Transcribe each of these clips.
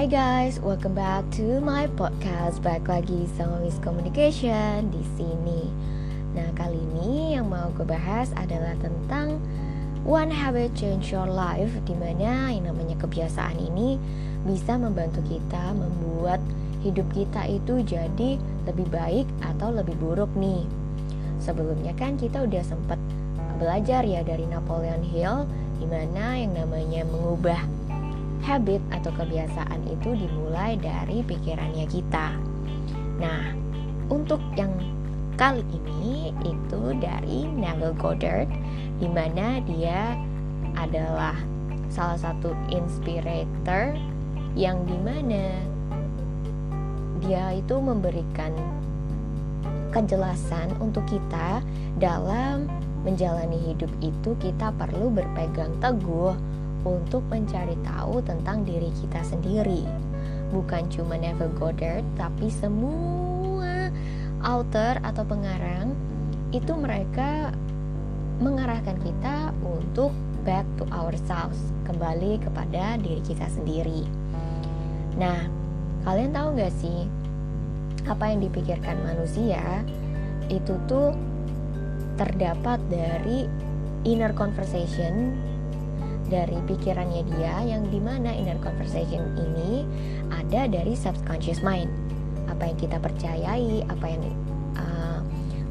Hai guys, welcome back to my podcast. Baik lagi sama Miss Communication di sini. Nah, kali ini yang mau gue bahas adalah tentang One Habit Change Your Life Di mana yang namanya kebiasaan ini bisa membantu kita membuat hidup kita itu jadi lebih baik atau lebih buruk nih Sebelumnya kan kita udah sempet belajar ya dari Napoleon Hill Di mana yang namanya mengubah habit atau kebiasaan itu dimulai dari pikirannya kita. Nah, untuk yang kali ini itu dari Neville Goddard di mana dia adalah salah satu inspirator yang di mana dia itu memberikan kejelasan untuk kita dalam menjalani hidup itu kita perlu berpegang teguh untuk mencari tahu tentang diri kita sendiri. Bukan cuma Neville Goddard, tapi semua author atau pengarang itu mereka mengarahkan kita untuk back to ourselves, kembali kepada diri kita sendiri. Nah, kalian tahu gak sih apa yang dipikirkan manusia itu tuh terdapat dari inner conversation dari pikirannya dia yang di mana inner conversation ini ada dari subconscious mind. Apa yang kita percayai apa yang uh,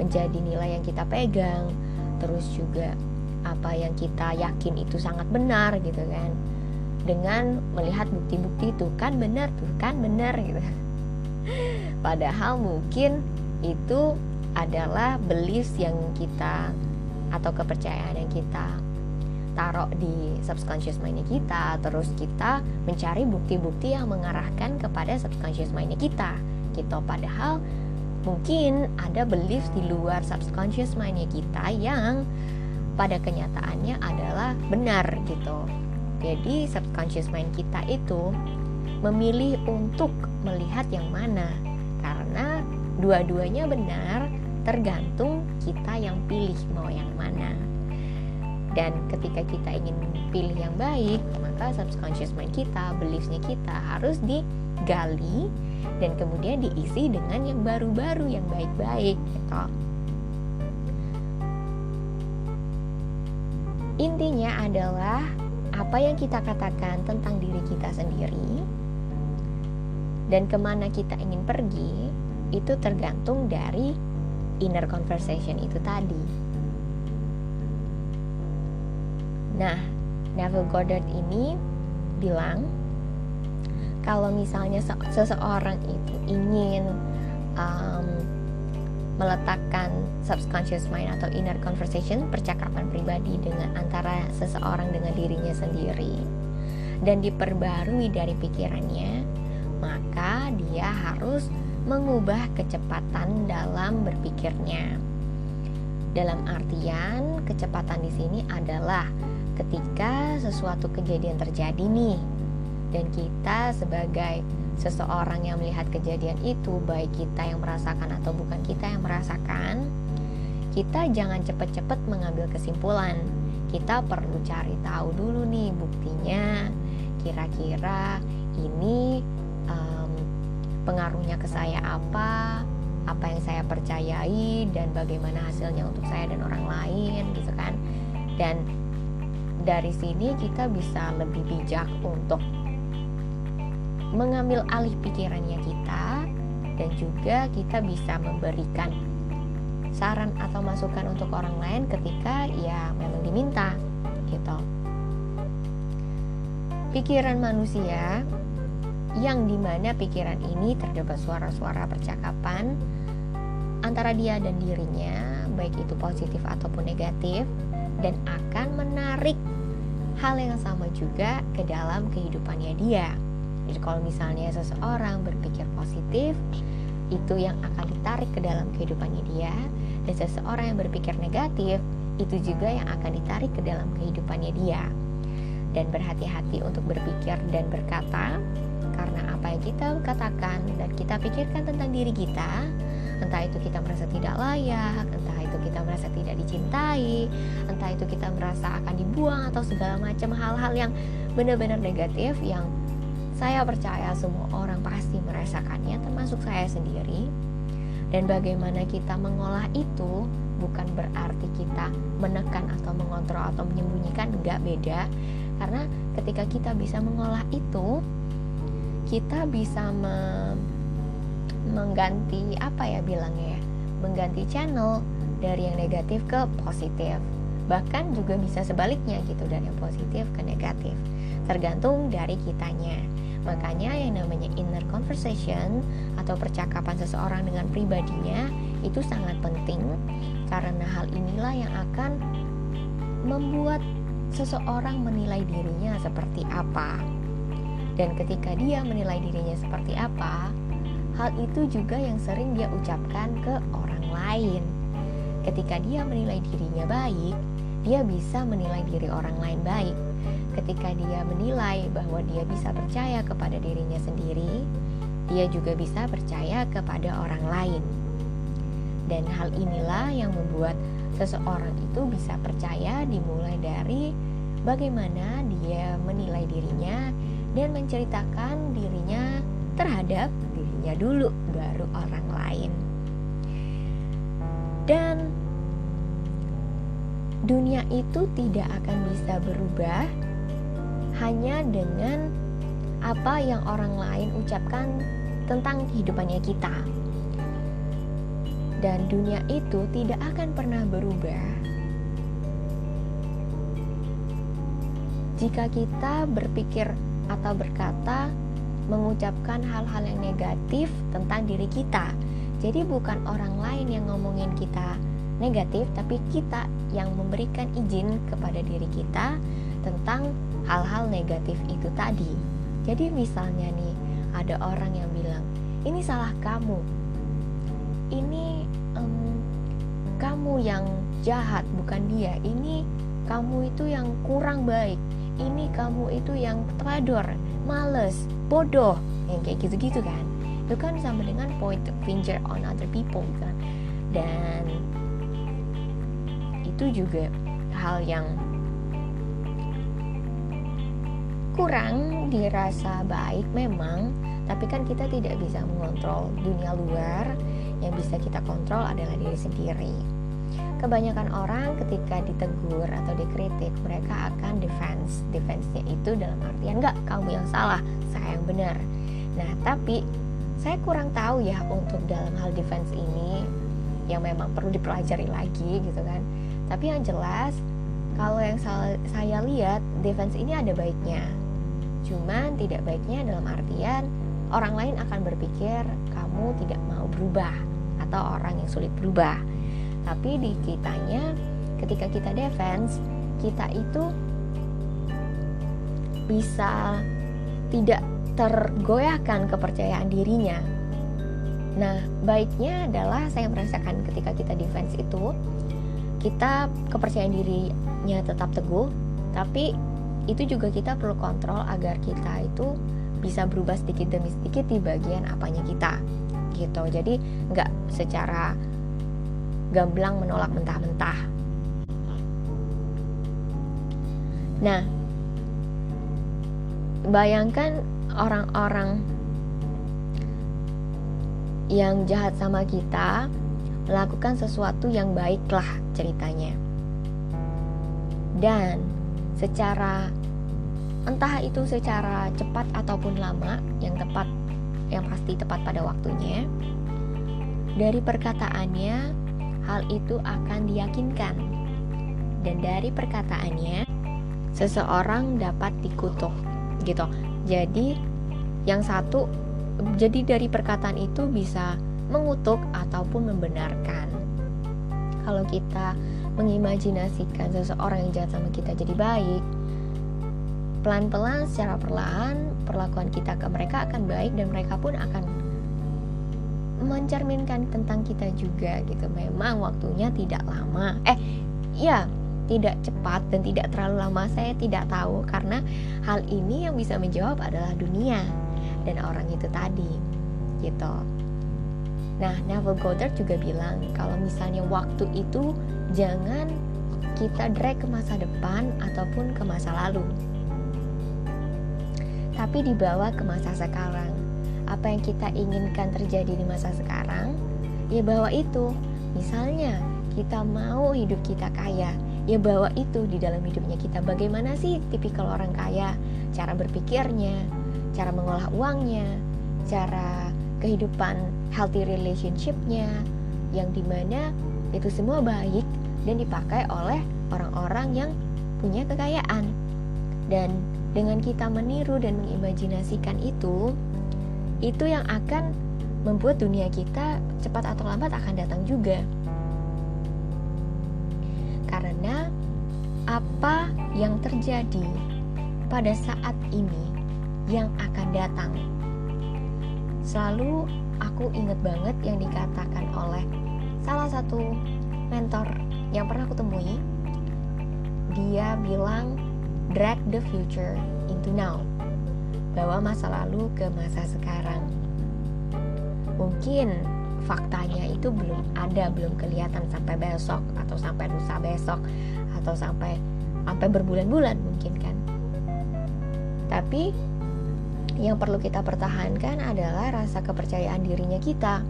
menjadi nilai yang kita pegang terus juga apa yang kita yakin itu sangat benar gitu kan. Dengan melihat bukti-bukti itu kan benar tuh kan benar gitu. Padahal mungkin itu adalah beliefs yang kita atau kepercayaan yang kita taruh di subconscious mind kita terus kita mencari bukti-bukti yang mengarahkan kepada subconscious mind kita gitu. Padahal mungkin ada belief di luar subconscious mind kita yang pada kenyataannya adalah benar gitu. Jadi subconscious mind kita itu memilih untuk melihat yang mana karena dua-duanya benar tergantung kita yang pilih mau yang mana dan ketika kita ingin pilih yang baik maka subconscious mind kita beliefsnya kita harus digali dan kemudian diisi dengan yang baru-baru yang baik-baik gitu intinya adalah apa yang kita katakan tentang diri kita sendiri dan ke mana kita ingin pergi itu tergantung dari inner conversation itu tadi. Nah, Neville Goddard ini bilang kalau misalnya seseorang itu ingin um, meletakkan subconscious mind atau inner conversation percakapan pribadi dengan antara seseorang dengan dirinya sendiri dan diperbarui dari pikirannya maka dia harus mengubah kecepatan dalam berpikirnya. Dalam artian kecepatan di sini adalah ketika sesuatu kejadian terjadi nih dan kita sebagai seseorang yang melihat kejadian itu baik kita yang merasakan atau bukan kita yang merasakan kita jangan cepat-cepat mengambil kesimpulan. Kita perlu cari tahu dulu nih buktinya. Kira-kira ini um, pengaruhnya ke saya apa apa yang saya percayai dan bagaimana hasilnya untuk saya dan orang lain gitu kan. Dan dari sini kita bisa lebih bijak untuk mengambil alih pikirannya kita dan juga kita bisa memberikan saran atau masukan untuk orang lain ketika ya memang diminta gitu. Pikiran manusia yang di mana pikiran ini terdapat suara-suara percakapan antara dia dan dirinya baik itu positif ataupun negatif dan akan menarik hal yang sama juga ke dalam kehidupannya dia. Jadi kalau misalnya seseorang berpikir positif, itu yang akan ditarik ke dalam kehidupannya dia dan seseorang yang berpikir negatif itu juga yang akan ditarik ke dalam kehidupannya dia dan berhati-hati untuk berpikir dan berkata karena apa yang kita katakan dan kita pikirkan tentang diri kita entah itu kita merasa tidak layak entah itu kita merasa tidak dicintai entah itu kita merasa akan dibuang atau segala macam hal-hal yang benar-benar negatif yang Saya percaya semua orang pasti merasakannya, termasuk saya sendiri. Dan bagaimana kita mengolah itu bukan berarti kita menekan atau mengontrol atau menyembunyikan, enggak beda. Karena ketika kita bisa mengolah itu, kita bisa me mengganti apa ya bilangnya ya, mengganti channel dari yang negatif ke positif. Bahkan juga bisa sebaliknya gitu dari yang positif ke negatif. Tergantung dari kitanya. Makanya yang namanya inner conversation atau percakapan seseorang dengan pribadinya itu sangat penting. Karena hal inilah yang akan membuat seseorang menilai dirinya seperti apa. Dan ketika dia menilai dirinya seperti apa hal itu juga yang sering dia ucapkan ke orang lain ketika dia menilai dirinya baik dia bisa menilai diri orang lain baik. Ketika dia menilai bahwa dia bisa percaya kepada dirinya sendiri, dia juga bisa percaya kepada orang lain. Dan hal inilah yang membuat seseorang itu bisa percaya dimulai dari bagaimana dia menilai dirinya dan menceritakan dirinya terhadap dirinya dulu baru orang lain. Dan dunia itu tidak akan bisa berubah hanya dengan apa yang orang lain ucapkan tentang kehidupannya kita. Dan dunia itu tidak akan pernah berubah jika kita berpikir atau berkata mengucapkan hal-hal yang negatif tentang diri kita. Jadi bukan orang lain yang ngomongin kita negatif, tapi kita yang memberikan izin kepada diri kita tentang hal-hal negatif itu tadi. Jadi misalnya nih, ada orang yang bilang, "Ini salah kamu. Ini um, kamu yang jahat, bukan dia. Ini kamu itu yang kurang baik. Ini kamu itu yang telador, males, bodoh." Yang kayak gitu-gitu kan. Itu kan sama dengan point finger on other people kan. Dan itu juga hal yang kurang dirasa baik memang tapi kan kita tidak bisa mengontrol dunia luar. Yang bisa kita kontrol adalah diri sendiri. Kebanyakan orang ketika ditegur atau dikritik mereka akan defense. Defense-nya itu dalam artian enggak kamu yang salah saya yang benar. Nah tapi saya kurang tahu ya untuk dalam hal defense ini yang memang perlu dipelajari lagi gitu kan. Tapi yang jelas kalau yang saya lihat defense ini ada baiknya. Cuman tidak baiknya dalam artian orang lain akan berpikir kamu tidak mau berubah atau orang yang sulit berubah. Tapi di kitanya ketika kita defense kita itu bisa tidak tergoyahkan kepercayaan dirinya. Nah baiknya adalah saya merasakan ketika kita defense itu kita kepercayaan dirinya tetap teguh tapi itu juga kita perlu kontrol agar kita itu bisa berubah sedikit demi sedikit di bagian apanya kita gitu. Jadi nggak secara gamblang menolak mentah-mentah. Nah bayangkan orang-orang yang jahat sama kita melakukan sesuatu yang baiklah ceritanya. Dan secara entah itu secara cepat ataupun lama, yang tepat yang pasti tepat pada waktunya. Dari perkataannya, hal itu akan diyakinkan. Dan dari perkataannya, seseorang dapat dikutuk gitu. Jadi yang satu jadi dari perkataan itu bisa mengutuk ataupun membenarkan. Kalau kita mengimajinasikan seseorang yang jahat sama kita jadi baik, pelan-pelan secara perlahan perlakuan kita ke mereka akan baik dan mereka pun akan mencerminkan tentang kita juga gitu. Memang waktunya tidak lama. Eh, ya, tidak cepat dan tidak terlalu lama saya tidak tahu karena hal ini yang bisa menjawab adalah dunia dan orang itu tadi gitu. Nah, Neville Goddard juga bilang kalau misalnya waktu itu jangan kita drag ke masa depan ataupun ke masa lalu. tapi dibawa ke masa sekarang. Apa yang kita inginkan terjadi di masa sekarang, ya bawa itu. Misalnya, kita mau hidup kita kaya, ya bawa itu di dalam hidupnya kita. Bagaimana sih tipikal orang kaya? Cara berpikirnya, cara mengolah uangnya, cara kehidupan healthy relationshipnya, yang di mana itu semua baik dan dipakai oleh orang-orang yang punya kekayaan. Dan dengan kita meniru dan mengimajinasikan itu, itu yang akan membuat dunia kita cepat atau lambat akan datang juga. Apa yang terjadi pada saat ini yang akan datang. Selalu aku inget banget yang dikatakan oleh salah satu mentor yang pernah aku temui. Dia bilang drag the future into now. Bawa masa lalu ke masa sekarang. Mungkin faktanya itu belum ada belum kelihatan sampai besok atau sampai lusa besok atau sampai sampai berbulan-bulan mungkin kan. Tapi yang perlu kita pertahankan adalah rasa kepercayaan dirinya kita.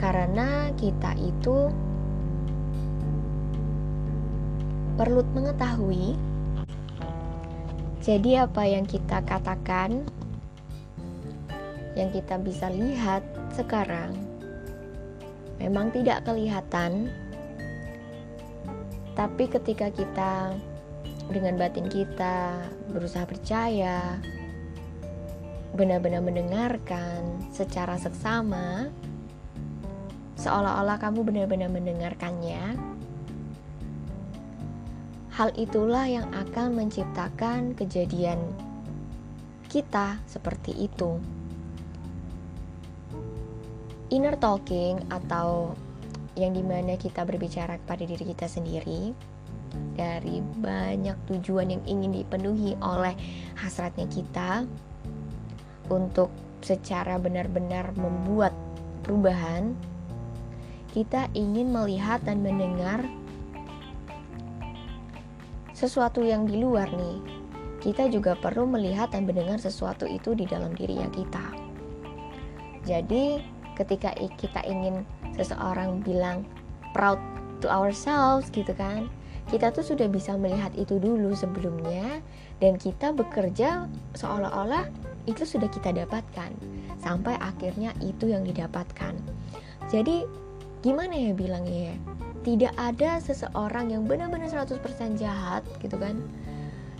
Karena kita itu perlu mengetahui jadi apa yang kita katakan yang kita bisa lihat sekarang memang tidak kelihatan tapi ketika kita dengan batin kita berusaha percaya benar-benar mendengarkan secara seksama seolah-olah kamu benar-benar mendengarkannya. Hal itulah yang akan menciptakan kejadian kita seperti itu. Inner talking atau yang di mana kita berbicara kepada diri kita sendiri dari banyak tujuan yang ingin dipenuhi oleh hasratnya kita untuk secara benar-benar membuat perubahan kita ingin melihat dan mendengar sesuatu yang di luar nih, kita juga perlu melihat dan mendengar sesuatu itu di dalam dirinya kita. Jadi, ketika kita ingin seseorang bilang proud to ourselves gitu kan, kita tuh sudah bisa melihat itu dulu sebelumnya dan kita bekerja seolah-olah itu sudah kita dapatkan sampai akhirnya itu yang didapatkan. Jadi gimana ya bilangnya ya? Tidak ada seseorang yang benar-benar 100% jahat gitu kan.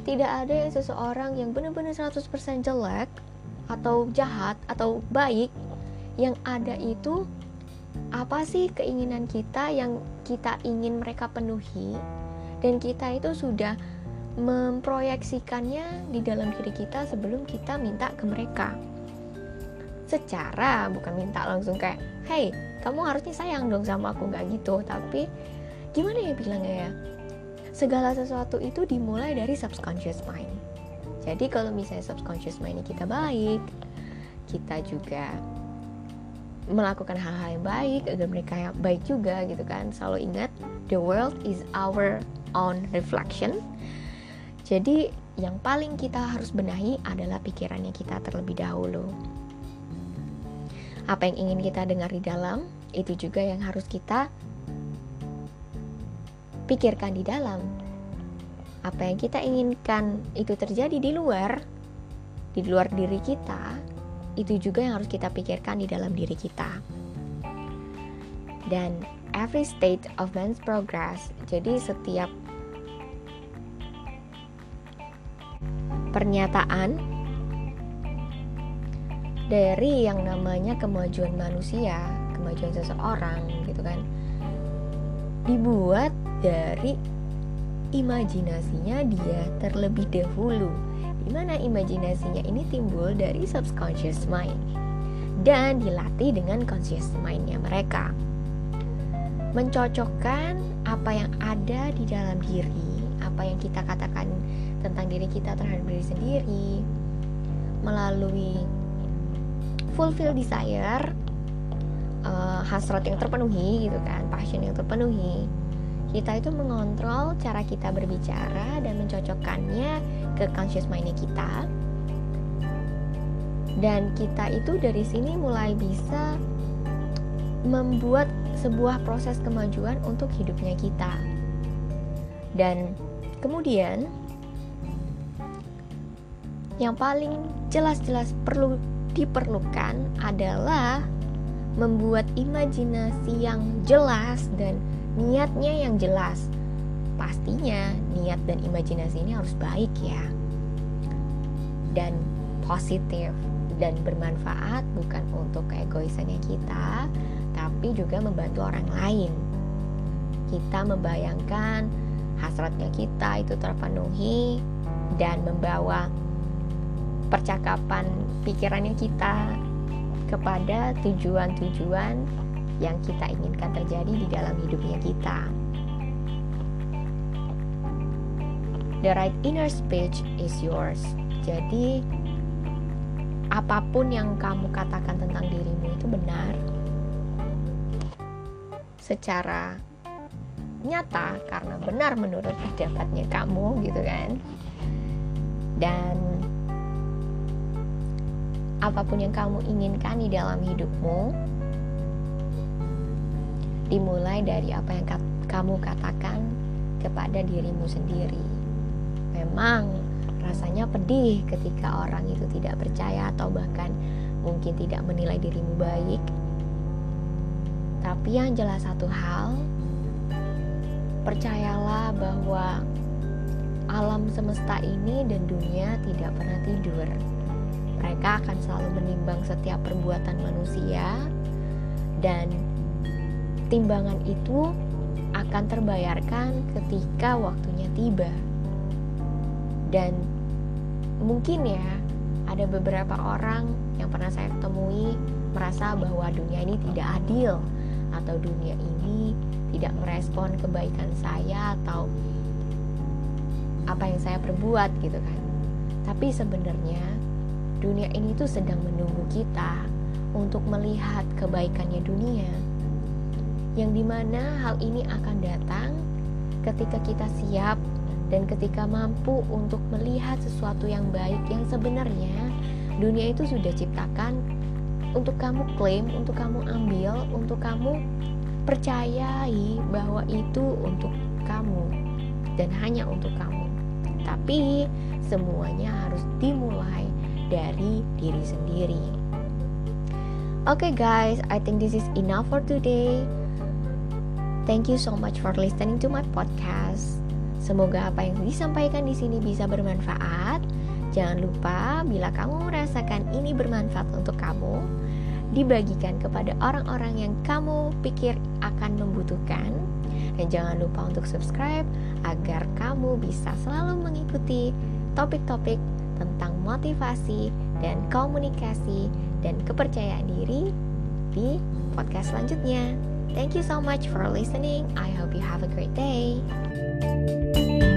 Tidak ada yang seseorang yang benar-benar 100% jelek atau jahat atau baik yang ada itu apa sih keinginan kita yang kita ingin mereka penuhi? Dan kita itu sudah memproyeksikannya di dalam diri kita sebelum kita minta ke mereka. Secara bukan minta langsung kayak hey kamu harusnya sayang dong sama aku nggak gitu. Tapi gimana ya bilangnya ya? Segala sesuatu itu dimulai dari subconscious mind. Jadi kalau misalnya subconscious mind kita baik kita juga melakukan hal-hal yang baik agar mereka baik juga gitu kan. Selalu ingat the world is our own reflection. Jadi yang paling kita harus benahi adalah pikirannya kita terlebih dahulu. Apa yang ingin kita dengar di dalam itu juga yang harus kita pikirkan di dalam. Apa yang kita inginkan itu terjadi di luar di luar diri kita itu juga yang harus kita pikirkan di dalam diri kita dan every state of man's progress jadi setiap pernyataan dari yang namanya kemajuan manusia, kemajuan seseorang gitu kan. Dibuat dari imajinasinya dia terlebih dahulu. Di mana imajinasinya ini timbul dari subconscious mind dan dilatih dengan conscious mindnya mereka. Mencocokkan apa yang ada di dalam diri, apa yang kita katakan tentang diri kita terhadap diri sendiri melalui fulfill desire uh, hasrat yang terpenuhi gitu kan passion yang terpenuhi kita itu mengontrol cara kita berbicara dan mencocokkannya ke conscious mindnya kita dan kita itu dari sini mulai bisa membuat sebuah proses kemajuan untuk hidupnya kita. Dan kemudian yang paling jelas-jelas perlu diperlukan adalah membuat imajinasi yang jelas dan niatnya yang jelas. Pastinya niat dan imajinasi ini harus baik ya. Dan positif dan bermanfaat bukan untuk keegoisannya kita, tapi juga membantu orang lain. Kita membayangkan hasratnya kita itu terpenuhi dan membawa percakapan pikirannya kita kepada tujuan-tujuan yang kita inginkan terjadi di dalam hidupnya kita. The right inner speech is yours. Jadi, apa pun yang kamu katakan tentang dirimu itu benar. Secara nyata karena benar menurut pendapatnya kamu gitu kan. Dan apa pun yang kamu inginkan di dalam hidupmu dimulai dari apa yang kamu katakan kepada dirimu sendiri memang rasanya pedih ketika orang itu tidak percaya atau bahkan mungkin tidak menilai dirimu baik. Tapi yang jelas satu hal, percayalah bahwa alam semesta ini dan dunia tidak pernah tidur. Mereka akan selalu menimbang setiap perbuatan manusia dan timbangan itu akan terbayarkan ketika waktunya tiba. Dan mungkin ya ada beberapa orang yang pernah saya temui merasa bahwa dunia ini tidak adil atau dunia ini tidak merespon kebaikan saya atau apa yang saya perbuat gitu kan. Tapi sebenarnya dunia ini tuh sedang menunggu kita untuk melihat kebaikannya dunia. Yang di mana hal ini akan datang ketika kita siap dan ketika mampu untuk melihat sesuatu yang baik yang sebenarnya dunia itu sudah ciptakan untuk kamu klaim, untuk kamu ambil, untuk kamu percayai bahwa itu untuk kamu dan hanya untuk kamu. Tapi semuanya harus dimulai dari diri sendiri. Oke okay guys, I think this is enough for today. Thank you so much for listening to my podcast. Semoga apa yang disampaikan di sini bisa bermanfaat. Jangan lupa bila kamu merasakan ini bermanfaat untuk kamu, dibagikan kepada orang-orang yang kamu pikir akan membutuhkan. Dan jangan lupa untuk subscribe agar kamu bisa selalu mengikuti topik-topik tentang motivasi dan komunikasi dan kepercayaan diri di podcast selanjutnya. Thank you so much for listening. I hope you have a great day. Música